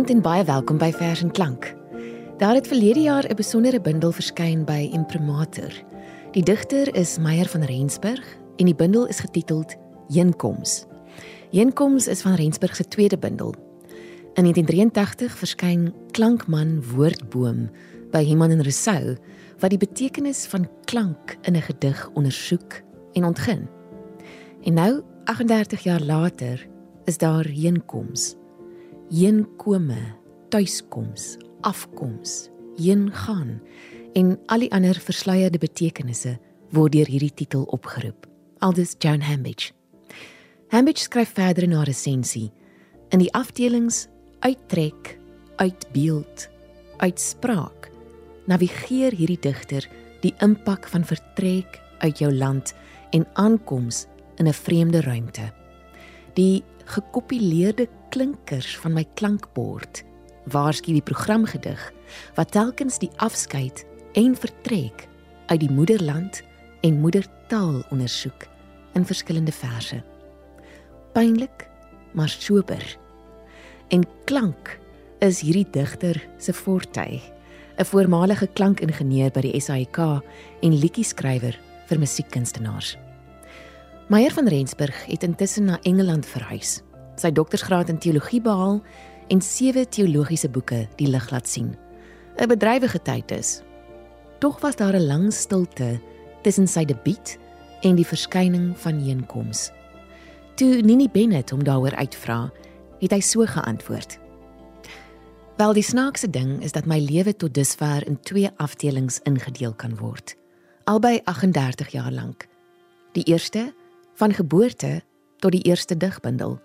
Goeienaand en baie welkom by Vers en Klank. Daar het verlede jaar 'n besondere bundel verskyn by Imprimatur. Die digter is Meyer van Rensburg en die bundel is getiteld Heenkoms. Heenkoms is van Rensburg se tweede bundel. In 1983 verskyn Klankman Woordboom by Heman en Rousseau wat die betekenis van klank in 'n gedig ondersoek en ontgin. En nou, 38 jaar later, is daar heenkoms. Heenkome, tuiskoms, afkoms, heen gaan en al die ander versleierde betekenisse word deur hierdie titel opgeroep. Aldus Joan Hambidge. Hambidge skryf verder in haar resensie in die afdelings uittrek, uitbeeld, uitspraak. Navigeer hierdie digter die impak van vertrek uit jou land en aankoms in 'n vreemde ruimte. Die gekopileerde klinkers van my klankbord waarskynlik die programgedig wat telkens die afskeid en vertrek uit die moederland en moedertaal ondersoek in verskillende verse. Pynlik, maar sober. En klank is hierdie digter se forte. 'n Voormalige klankingenieur by die SAIK en liedjie-skrywer vir musiekkunstenaars. Meyer van Rensburg het intussen na Engeland verhuis. Sy doktorsgraad in teologie behaal en sewe teologiese boeke die lig laat sien. 'n Bedrywige tyd is. Tog was daar 'n lang stilte tussen sy debuut en die verskyning van Heenkoms. Toe Nini Bennett hom daaroor uitvra, het hy so geantwoord: Wel die snaakse ding is dat my lewe tot dusver in twee afdelings ingedeel kan word. Albei 38 jaar lank. Die eerste van geboorte tot die eerste digbundel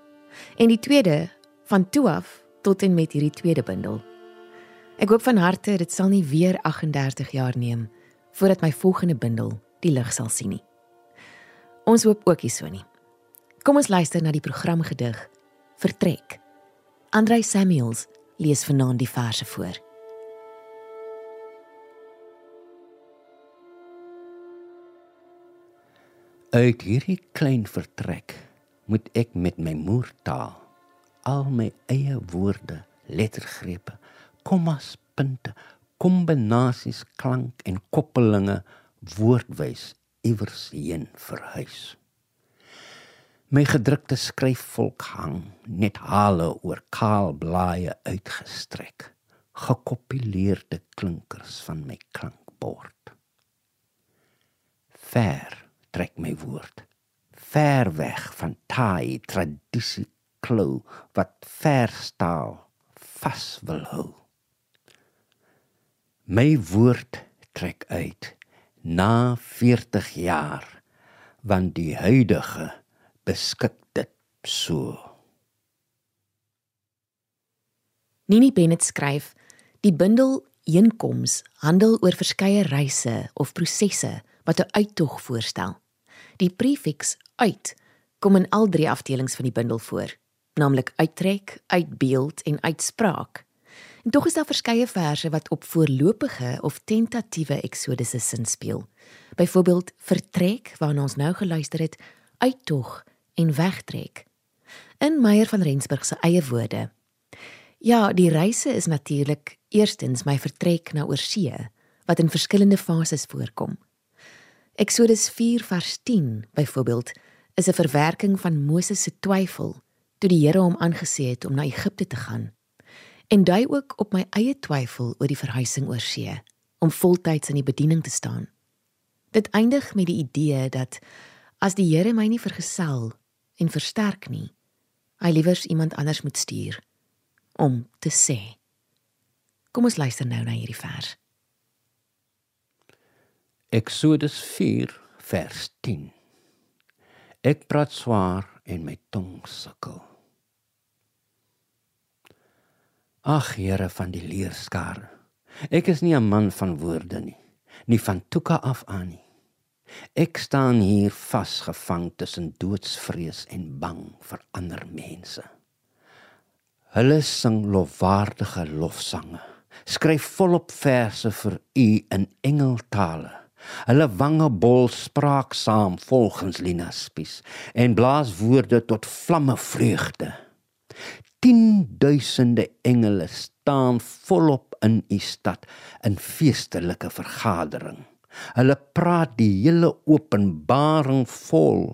en die tweede van toe af tot en met hierdie tweede bundel. Ek hoop van harte dit sal nie weer 38 jaar neem voordat my volgende bundel die lig sal sien nie. Ons hoop ook hierso nie. Kom ons luister na die programgedig Vertrek. Andrei Samuels lees vanaand die verse voor. Uit hierdie klein vertrek moet ek met my moertaal al my eie woorde, lettergrepe, kommas, punte, kombinasies klank en koppelinge woordwys iewers heen verhuis. My gedrukte skryfvolk hang net hale oor kaal blaaie uitgestrek, gekopileerde klinkers van my klankbord. Ver trek my woord. Ver weg van taai tradisie klou wat verstaal vas wil hou. My woord trek uit na 40 jaar want die huidige beskik dit so. Nini Bennett skryf die bundel Heenkoms handel oor verskeie reise of prosesse wat 'n uittog voorstel. Die prefiks uit kom in al drie afdelings van die bundel voor, naamlik uittrek, uitbeeld en uitspraak. En tog is daar verskeie verse wat op voorlopige of tentatiewe eksodusse sin speel. Byvoorbeeld vertrek waarna ons nou geluister het, uittog en wegtrek. In Meyer van Rensburg se eie woorde. Ja, die reise is natuurlik eerstens my vertrek na oorsee wat in verskillende fases voorkom. Eksodus 4 vers 10 byvoorbeeld is 'n verwerking van Moses se twyfel toe die Here hom aangesê het om na Egipte te gaan. En dui ook op my eie twyfel oor die verhuising oor see om voltyds in die bediening te staan. Dit eindig met die idee dat as die Here my nie vergesel en versterk nie, hy liewers iemand anders moet stuur om te sê. Kom ons luister nou na hierdie vers. Eksodus 4 vers 10 Ek praat swaar en my tong sukkel. Ag Here van die leerskare. Ek is nie 'n man van woorde nie, nie van toeka af aan nie. Ek staan hier vasgevang tussen doodsvrees en bang vir ander mense. Hulle sing lofwaardige lofsange. Skryf volop verse vir u in engeltale. Hulle wange bol spraaksaam volgens Lina Spies en blaas woorde tot vlamme vreugde. Tienduisende engele staan volop in u stad in feestelike vergadering. Hulle praat die hele openbaring vol.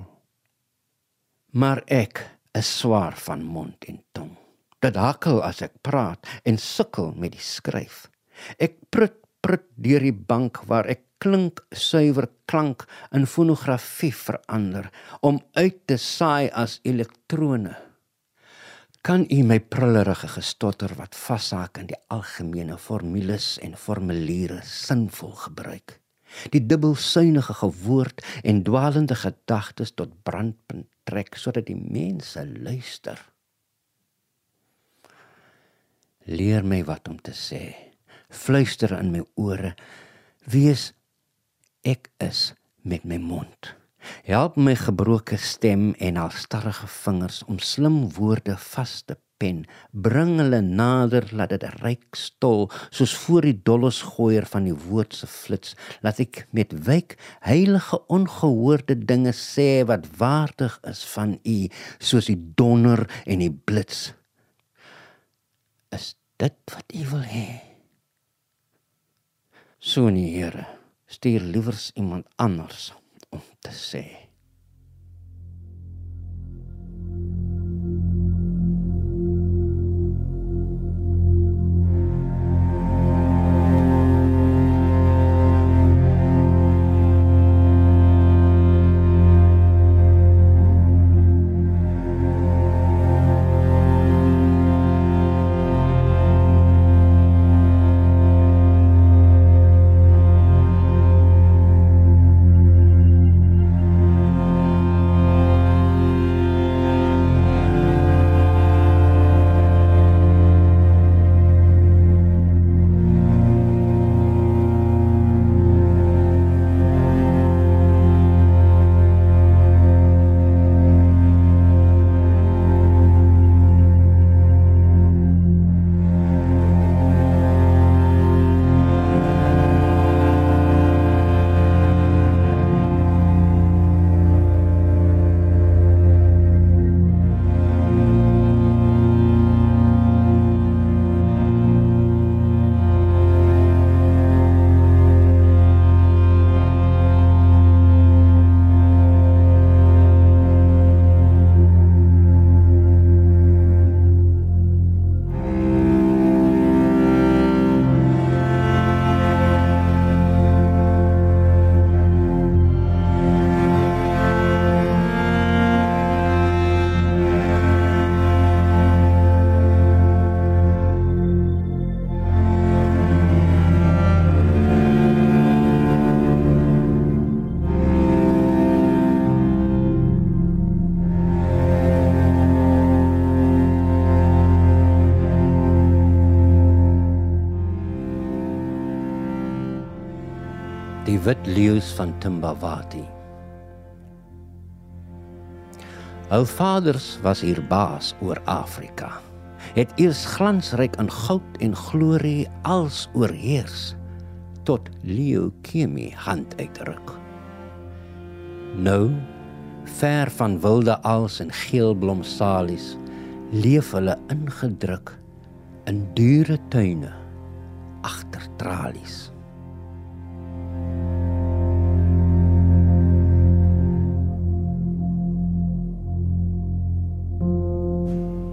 Maar ek is swaar van mond en tong. Dit hakkel as ek praat en sukkel met die skryf. Ek prut prut deur die bank waar ek klink suiwer klank in fonografie verander om uit te saai as elektrone. Kan u my prullerige gestotter wat vashaak in die algemene formules en formuliere sinvol gebruik? Die dubbelsuinige gewoord en dwaalende gedagtes tot brandpunt trek sodat die mense luister. Leer my wat om te sê. Fluister in my ore. Wees ek is met my mond. Help my gebroke stem en alstarrige vingers om slim woorde vas te pen. Bring hulle nader laat dit ryk stol soos voor die dollos gooier van die woord se flits. Laat ek met wyk heilige ongehoorde dinge sê wat waardig is van u soos die donder en die blits. Is dit wat u wil hê? So nie, Here stuur liewers iemand anders om te sê. Wit leeu's van Timbawati. Hul vaders was hier baas oor Afrika. Het eers glansryk in goud en glorie als oorheers tot Leo Kimi hand uitruk. Nou, ver van wilde als en geelblom salies, leef hulle ingedruk in dure tuine agter tralies.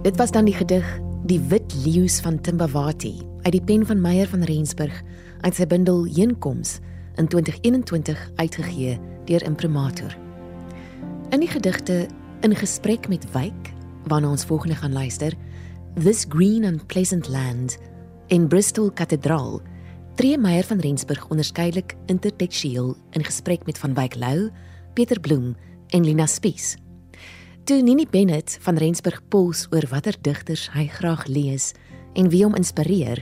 Dit was dan die gedig Die wit leeu's van Timbawati uit die pen van Meyer van Rensburg uit sy bundel Heenkoms in 2021 uitgegee deur Imprimatur. In die gedigte In gesprek met Wyk waarna ons volgende gaan luister, This Green and Pleasant Land in Bristol Cathedral, tree Meyer van Rensburg onderskeidelik intertekstueel in gesprek met Van Wyk Lou, Pieter Bloem en Lina Spies. Toe Nini Bennett van Rensburg pols oor watter digters hy graag lees en wie hom inspireer,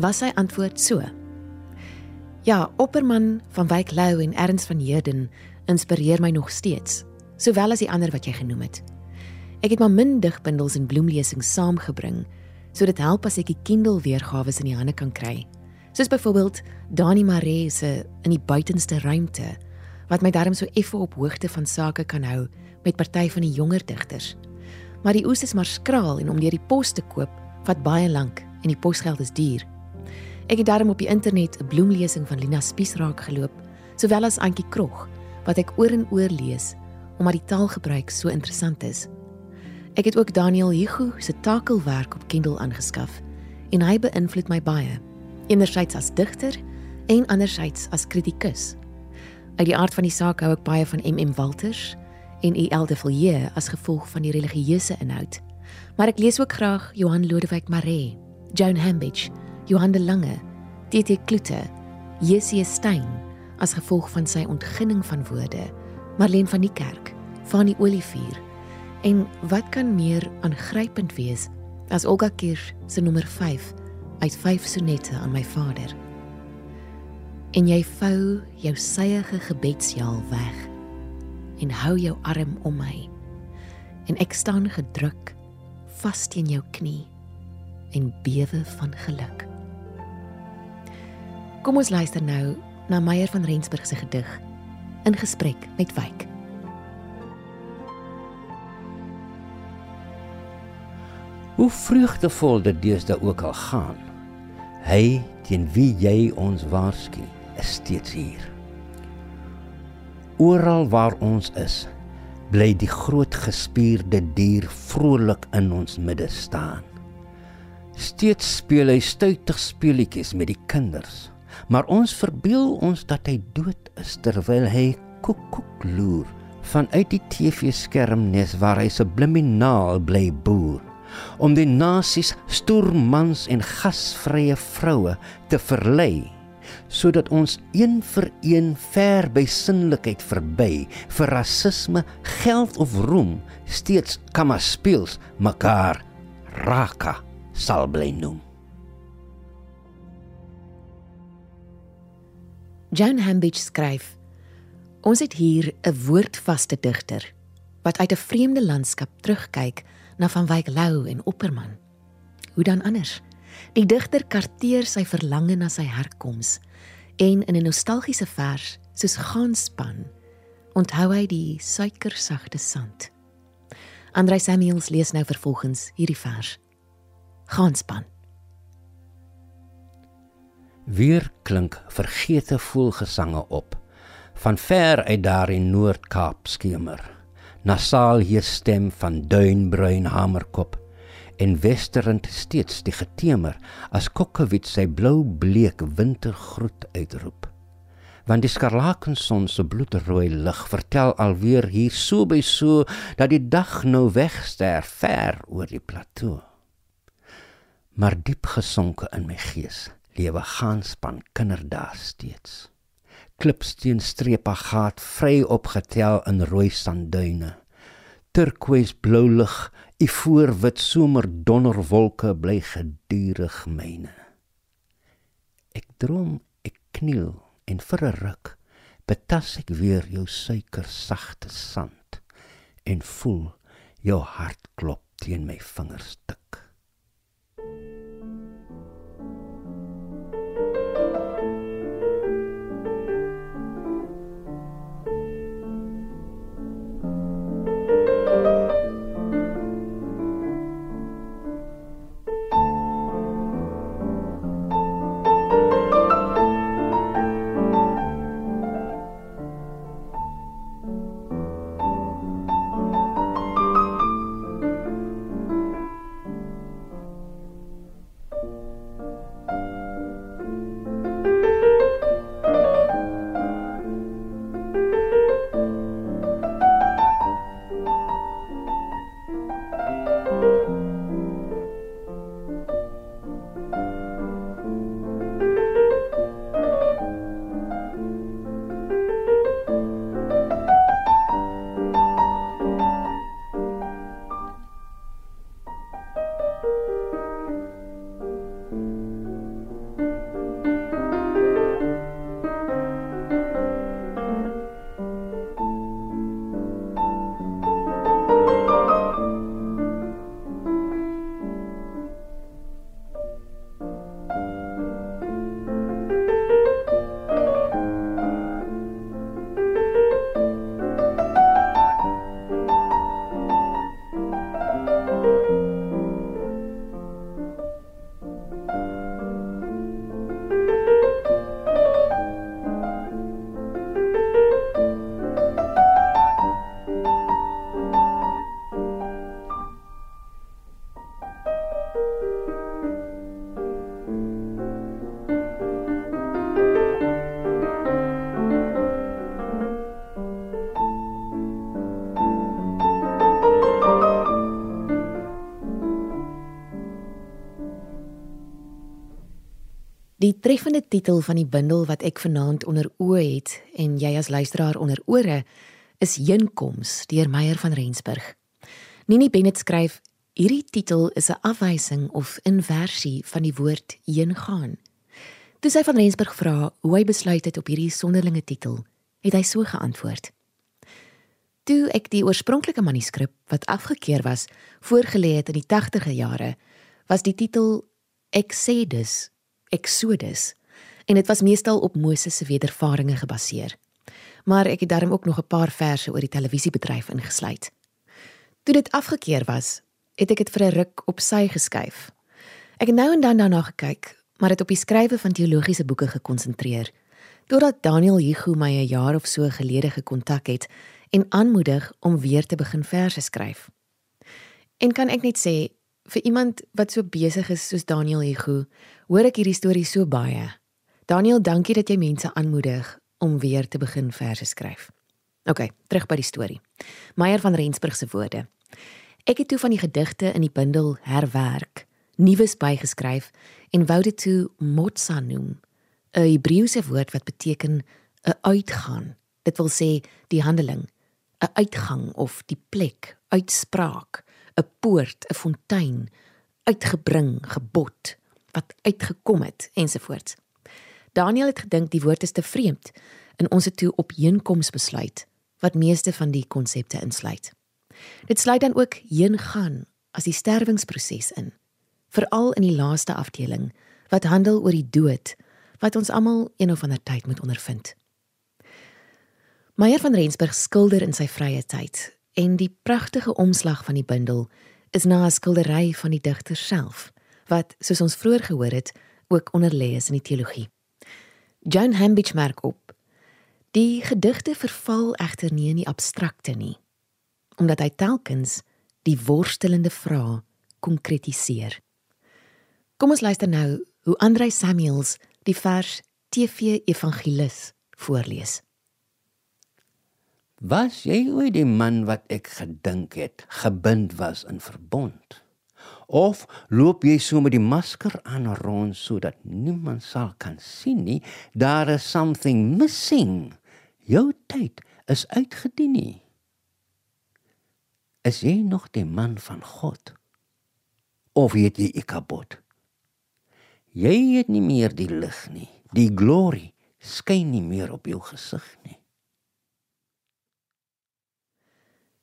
was sy antwoord so: Ja, Opperman van Wyk Lou en Ernst van Heerden inspireer my nog steeds, sowel as die ander wat jy genoem het. Ek het maar min digbundels en bloemlesings saamgebring, so dit help as ek die Kindle weergawe in die hande kan kry. Soos byvoorbeeld Dani Maree se in die buitenste ruimte wat my darm so effe op hoogte van sake kan hou met party van die jonger digters. Maar die oes is maar skraal en om deur die pos te koop vat baie lank en die posgeld is duur. Ek het daarom op die internet 'n bloemlesing van Lina Spies raak geloop, sowel as Antjie Krog wat ek oor en oor lees omdat die taalgebruik so interessant is. Ek het ook Daniel Hugo se takelwerk op Kindle aangeskaf en hy beïnvloed my baie, enerzijds as digter en anderzijds as kritikus. Uit die aard van die saak hou ek baie van MM Walters en E.L. de Villiers as gevolg van die religieuse inhoud. Maar ek lees ook graag Johan Lodewyk Maree, Joan Hambidge, Johan de Lange, T.T. Kloete, J.C. Stein as gevolg van sy ontginning van woorde, Marlene van die Kerk, Fanny Olivier. En wat kan meer aangrypend wees as Olga Kirsch se nommer 5 uit 5 sonette aan my vader? En jy vou jou syeige gebedsjaal weg en hou jou arm om my. En ek staan gedruk vas teen jou knie en bewe van geluk. Kom ons luister nou na Meyer van Rensburg se gedig in gesprek met Wyk. Hoe vreugdevol dit deesdae ook al gaan. Hy teen wie jy ons waarsku, is steeds hier. Oral waar ons is, bly die groot gespierde dier vrolik in ons midde staan. Steeds speel hy stuitig speletjies met die kinders, maar ons verbeel ons dat hy dood is terwyl hy koekoek loer vanuit die TV-skermnes waar hy subliminaal bly boer om die nasies stoermans en gasvrye vroue te verlei sodat ons een vir een ver by sinlikheid verby vir rasisme, geld of roem steeds kama speels mekaar raka sal bly noem. Jan Hambidge skryf: Ons het hier 'n woordvaste digter wat uit 'n vreemde landskap terugkyk na Van Wyk Lou en Opperman. Hoe dan anders? Die digter karteer sy verlange na sy herkoms en in 'n nostalgiese vers soos Gaanspan onthou hy die suikersagte sand. Andrei Samuels lees nou vervolgens hierdie vers. Gaanspan. Weer klink vergete voelgesange op van ver uit daar in Noord-Kaap skemer. Nasaal hier stem van duinbruin hamerkop en westerend steeds die getemer as kokkewit sy blou bleek wintergroet uitroep. Want die skarlakenson se bloedrooi lig vertel alweer hier so by so dat die dag nou wegster ver oor die plateau. Maar diep gesonke in my gees lewe gaanspan kinderdae steeds. Klipsteen strepe gaat vry opgetel in rooi sandduine turkoois blou lig U voorwit somer donderwolke bly gedurig myne. Ek droom, ek kniel en vir 'n ruk betas ek weer jou suiker sagte sand en voel jou hart klop teen my vingerstuk. treffende titel van die bundel wat ek vanaand onder oë het en jy as luisteraar onder ore is Heenkoms deur Meyer van Rensburg. Nini Bennett skryf hierdie titel is 'n afwysing of inversie van die woord heen gaan. Toe sy van Rensburg vra hoe hy besluit het op hierdie sonderlinge titel, het hy so geantwoord: Toe ek die oorspronklike manuskrip wat afgekeur was, voorgelê het in die 80e jare, was die titel Exodus Exodus en dit was meestal op Moses se wedervarings gebaseer. Maar ek het daarom ook nog 'n paar verse oor die televisiebedryf ingesluit. Toe dit afgekeur was, het ek dit vir 'n ruk op sy geskuif. Ek het nou en dan daarna gekyk, maar het op die skrywe van teologiese boeke gekonsentreer. Totdat Daniel Hugo my 'n jaar of so gelede gekontak het en aanmoedig om weer te begin verse skryf. En kan ek net sê, vir iemand wat so besig is soos Daniel Hugo, hoor ek hierdie storie so baie. Daniel, dankie dat jy mense aanmoedig om weer te begin verse skryf. OK, terug by die storie. Meyer van Rensburg se woorde. Ek het toe van die gedigte in die bundel herwerk, nuus bygeskryf en wou dit toe motsa noem, 'n Hebreëse woord wat beteken 'n uitgaan. Dit wil sê die handeling, 'n uitgang of die plek, uitspraak, 'n poort, 'n fontein, uitgebring, gebod, wat uitgekom het ensovoorts. Daniel het gedink die woord is te vreemd en ons het toe op heenkoms besluit wat meeste van die konsepte insluit. Dit sluit dan ook heen gaan as die sterwingsproses in, veral in die laaste afdeling wat handel oor die dood wat ons almal een of ander tyd moet ondervind. Meyer van Rensburg skilder in sy vrye tyd en die pragtige omslag van die bundel is na 'n skildery van die digter self wat soos ons vroeër gehoor het ook onderlê is in die teologie. John Hambidge merk op: Die gedigte verval egter nie in die abstrakte nie, omdat hy telkens die worstelende vrae konkretiseer. Kom ons luister nou hoe Andrei Samuels die vers TV Evangelis voorlees. Was jy ooit die man wat ek gedink het gebind was in verbond? Of loop jy so met die masker aan rond sodat niemand sal kan sien nie, daar is something missing. Jou tyd is uitgedien nie. Is jy nog die man van God? Of weet jy ek kabot? Jy het nie meer die lig nie. Die glorie skyn nie meer op jou gesig nie.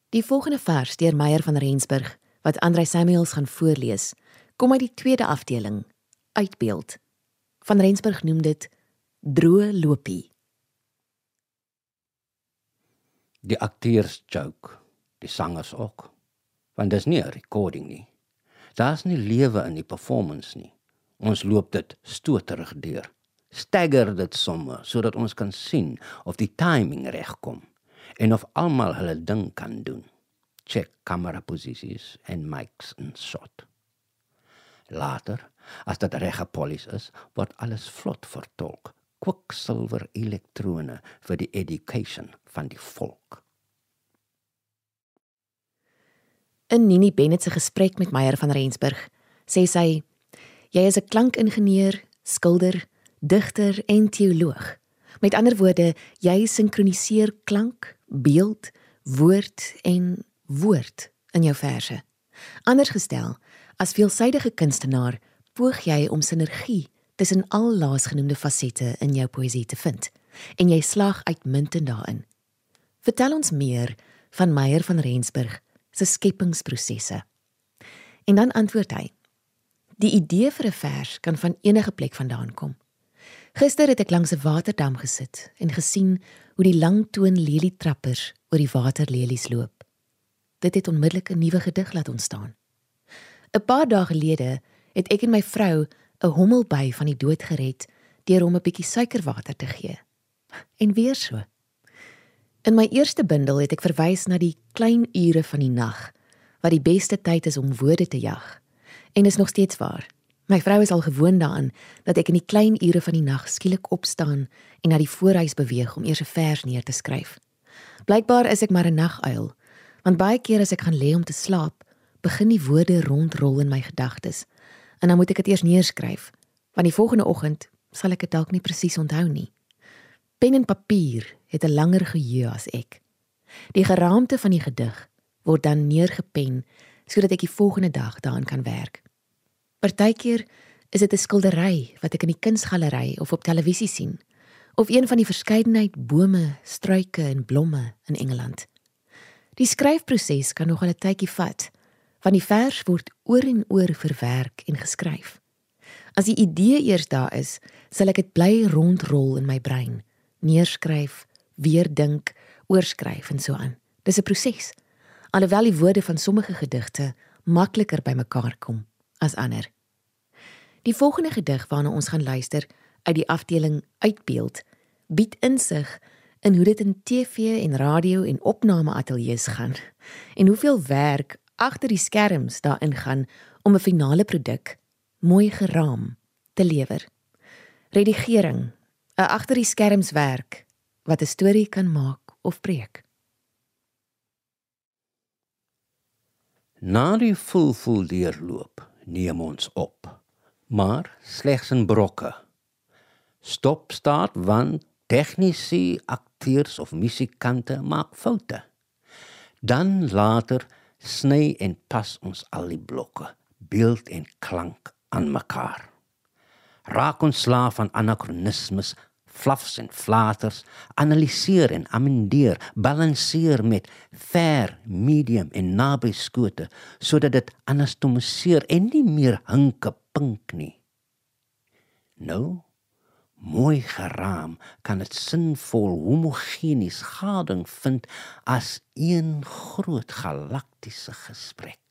Die volgende vers deur Meyer van Rensburg wat Andrei Samuels gaan voorlees, kom uit die tweede afdeling, uitbeeld. Van Rensburg noem dit droë lopie. Die akteurs joke, die sangers ook. Want dis nie 'n recording nie. Daar's nie lewe in die performance nie. Ons loop dit stoterig deur. Stagger dit somme sodat ons kan sien of die timing regkom en of almal hulle ding kan doen check kamera posisies en mics en shot. Later, as dit reg gepolis is, word alles vlot vertolk. Kwiksilwer elektrone vir die education van die volk. In Nini Bennett se gesprek met Meyer van Rensburg, sê sy: "Jy is 'n klankingenieur, skilder, digter en teoloog. Met ander woorde, jy sinkroniseer klank, beeld, woord en woord in jou verse. Anders gestel, as veelsidige kunstenaar, poog jy om sinergie tussen al laasgenoemde fasette in jou poësie te vind en jy slag uitmuntend daarin. Vertel ons meer van Meyer van Rensburg se skepingsprosesse. En dan antwoord hy: Die idee vir 'n vers kan van enige plek vandaan kom. Gister het ek langs 'n waterdam gesit en gesien hoe die langtoon lelietrappers oor die waterlelies loop dit het onmiddellik 'n nuwe gedig laat ontstaan. 'n Paar dae gelede het ek en my vrou 'n hommelby van die dood gered deur hom 'n bietjie suikerwater te gee. En weer so. In my eerste bundel het ek verwys na die klein ure van die nag wat die beste tyd is om woorde te jag. En is nog steeds waar. My vrou is al gewoond daaraan dat ek in die klein ure van die nag skielik opstaan en na die voorhuis beweeg om eers 'n vers neer te skryf. Blykbaar is ek maar 'n naguil Want baie keer as ek gaan lê om te slaap, begin die woorde rondrol in my gedagtes. En dan moet ek dit eers neerskryf, want die volgende oggend sal ek dit dalk nie presies onthou nie. Pen en papier het 'n langer geheue as ek. Die geraamte van die gedig word dan neergepen sodat ek die volgende dag daaraan kan werk. Partykeer is dit 'n skildery wat ek in die kunsgalery of op televisie sien of een van die verskeidenheid bome, struike en blomme in Engeland. Die skryfproses kan nog 'n tydjie vat, want die vers word oor en oor verwerk en geskryf. As die idee eers daar is, sal ek dit bly rondrol in my brein, neerskryf, weer dink, oorskryf en so aan. Dis 'n proses. Alhoewel die woorde van sommige gedigte makliker bymekaar kom as ander. Die volgende gedig waarna ons gaan luister uit die afdeling Uitbeeld bied insig in hoe dit in TV en radio en opname ateljee's gaan en hoeveel werk agter die skerms daarin gaan om 'n finale produk mooi geraam te lewer. Redigering, 'n agter die skerms werk wat 'n storie kan maak of breek. Na die volvol deurloop neem ons op, maar slegs in brokke. Stop staat want tegnisi, akteurs of musikante maak foute. Dan later sny en pas ons al die blokke, beeld en klank aan mekaar. Raak ons slaaf van anakronismes, fluffs en flaters, analiseer en amendeer, balanseer met ver, medium en naby skote sodat dit anastomiseer en nie meer hinke pink nie. Nou mooi geraam kan dit sinvol homogenies gading vind as een groot galaktiese gesprek.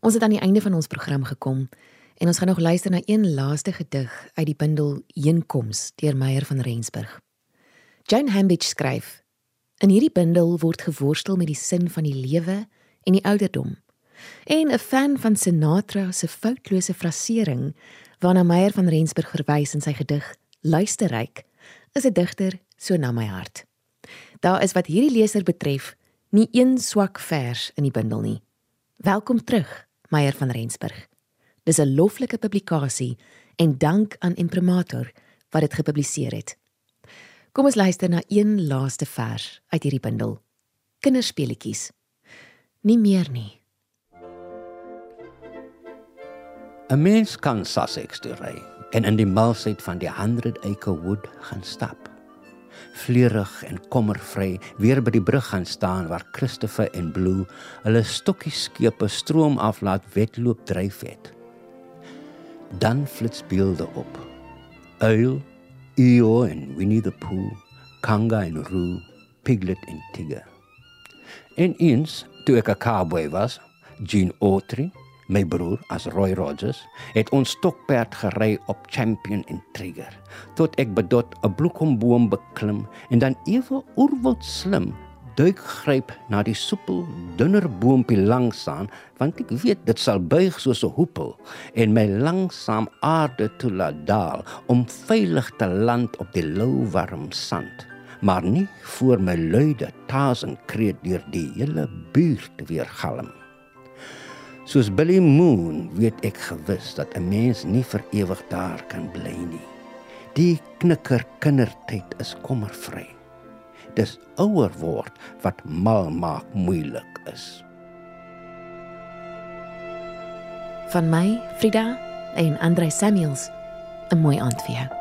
Ons het aan die einde van ons program gekom en ons gaan nog luister na een laaste gedig uit die bundel Heenkoms deur Meyer van Rensburg. Jane Hambidge skryf: In hierdie bundel word geworstel met die sin van die lewe en die ouderdom. En 'n fan van Sinatra se foutlose frasering waarna Meyer van Rensburg verwys in sy gedig Luisterryk, is 'n digter so na my hart. Daar is wat hierdie leser betref nie een swak vers in die bundel nie. Welkom terug Meyer van Rensburg. Dis 'n loflike publikasie en dank aan Imprimatur wat dit gepubliseer het. Kom ons luister na een laaste vers uit hierdie bundel. Kinderspeletjies. Nie meer nie. 'n Mens kan Sussex toe ry en in die malsheid van die 100 acre wood gaan stap. Vleurig en kommervry weer by die brug gaan staan waar Christopher en Blue hulle stokkie skepe stroom af laat wedloop dryf het. Dan flits beelde op. Uil, Eo en Winnie the Pooh, Kanga en Roo, Piglet en Tiger. En eens, toe ek 'n cowboy was, Gene Autry, my broer as Roy Rogers, het ons stokperd gery op Champion en Trigger, tot ek bedot 'n bloekomboom beklim en dan ewe oorwild slim duik gryp na die soepel dunner boontjie langsaan want ek weet dit sal buig soos 'n hoepel en my langsaam aarde toe laat daal om veilig te land op die lou warm sand maar nie voor my luide tasen kreet deur die hele buurt weer galm Soos Billy Moon weet ek gewis dat 'n mens nie vir ewig daar kan bly nie. Die knikker kindertyd is kommervry. Dis ouer word wat mal maak moeilik is. Van my, Frida en Andre Samuels, 'n mooi aand vir jou.